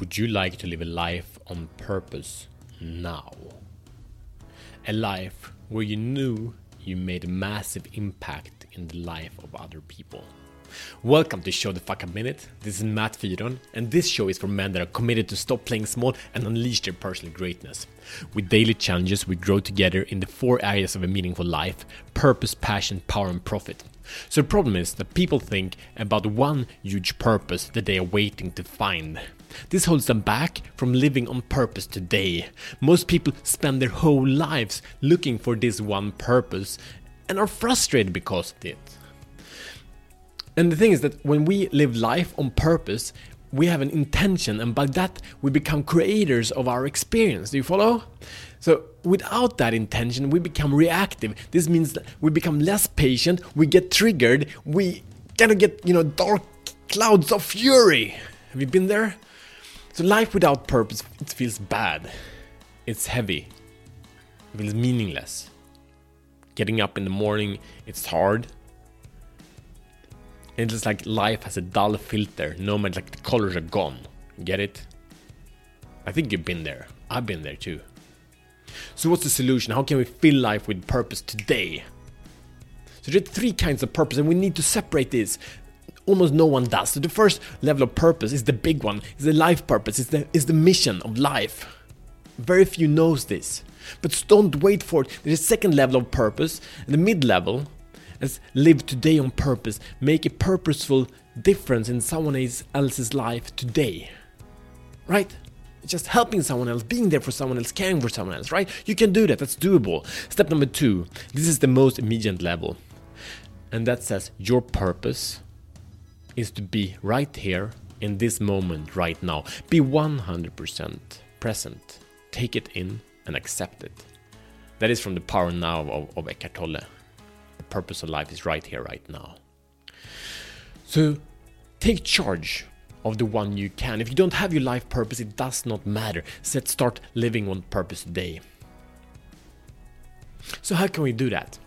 Would you like to live a life on purpose now? A life where you knew you made a massive impact in the life of other people. Welcome to Show the Fuck a Minute. This is Matt Fyron, and this show is for men that are committed to stop playing small and unleash their personal greatness. With daily challenges, we grow together in the four areas of a meaningful life purpose, passion, power, and profit. So, the problem is that people think about one huge purpose that they are waiting to find. This holds them back from living on purpose today. Most people spend their whole lives looking for this one purpose and are frustrated because of it. And the thing is that when we live life on purpose, we have an intention, and by that, we become creators of our experience. Do you follow? So, without that intention, we become reactive. This means that we become less patient, we get triggered, we kind of get, you know, dark clouds of fury. Have you been there? So, life without purpose, it feels bad. It's heavy. It feels meaningless. Getting up in the morning, it's hard it's just like life has a dull filter. No matter like the colors are gone. Get it? I think you've been there. I've been there too. So what's the solution? How can we fill life with purpose today? So there are three kinds of purpose, and we need to separate this. Almost no one does. So the first level of purpose is the big one. Is the life purpose. Is the is the mission of life. Very few knows this. But don't wait for it. There's a second level of purpose, and the mid level, as live today on purpose, make a purposeful difference in someone else's life today. Right? Just helping someone else, being there for someone else, caring for someone else, right? You can do that, that's doable. Step number two this is the most immediate level. And that says your purpose is to be right here in this moment, right now. Be 100% present. Take it in and accept it. That is from the power now of, of Eckhart Tolle purpose of life is right here, right now. So take charge of the one you can. If you don't have your life purpose, it does not matter. Set start living on purpose today. So how can we do that?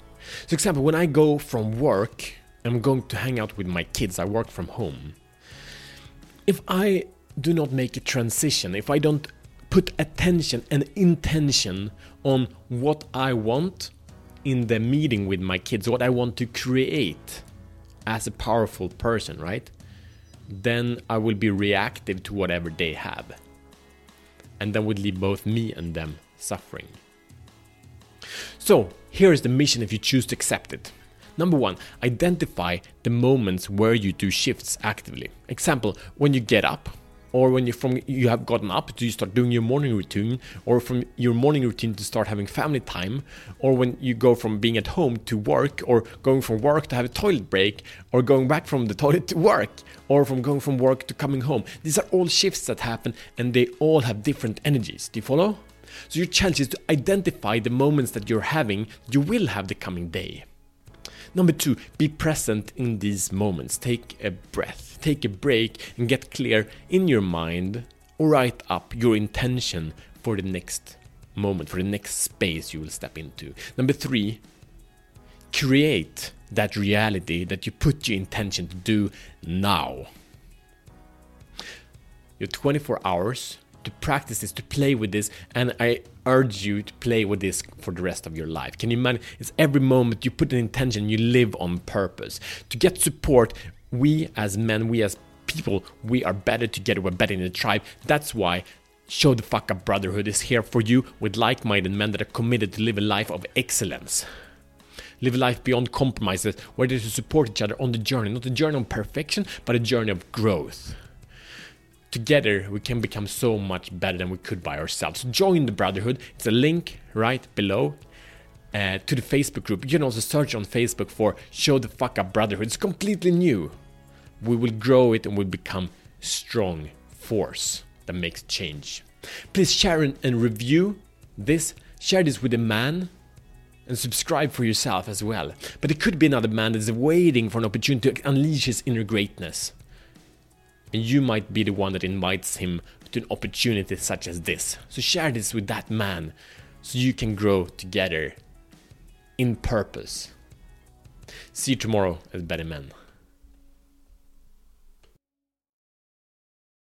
So example, when I go from work, I'm going to hang out with my kids. I work from home. If I do not make a transition, if I don't put attention and intention on what I want in the meeting with my kids, what I want to create as a powerful person, right? Then I will be reactive to whatever they have. And that would leave both me and them suffering. So, here is the mission if you choose to accept it. Number one, identify the moments where you do shifts actively. Example, when you get up, or when you from you have gotten up do you start doing your morning routine or from your morning routine to start having family time or when you go from being at home to work or going from work to have a toilet break or going back from the toilet to work or from going from work to coming home. These are all shifts that happen and they all have different energies. Do you follow? So your challenge is to identify the moments that you're having. You will have the coming day Number two, be present in these moments. Take a breath, take a break, and get clear in your mind write up your intention for the next moment, for the next space you will step into. Number three, create that reality that you put your intention to do now. Your 24 hours to practice this, to play with this, and I urge you to play with this for the rest of your life. Can you imagine? It's every moment you put an intention, you live on purpose. To get support, we as men, we as people, we are better together, we're better in the tribe. That's why Show the Fuck Up Brotherhood is here for you with like minded men that are committed to live a life of excellence. Live a life beyond compromises, where they support each other on the journey, not a journey of perfection, but a journey of growth together we can become so much better than we could by ourselves. Join the Brotherhood. It's a link right below uh, to the Facebook group. You can also search on Facebook for Show the Fuck Up Brotherhood. It's completely new. We will grow it and we'll become strong force that makes change. Please share and review this. Share this with a man and subscribe for yourself as well. But it could be another man that's waiting for an opportunity to unleash his inner greatness and you might be the one that invites him to an opportunity such as this. So share this with that man so you can grow together in purpose. See you tomorrow as better men.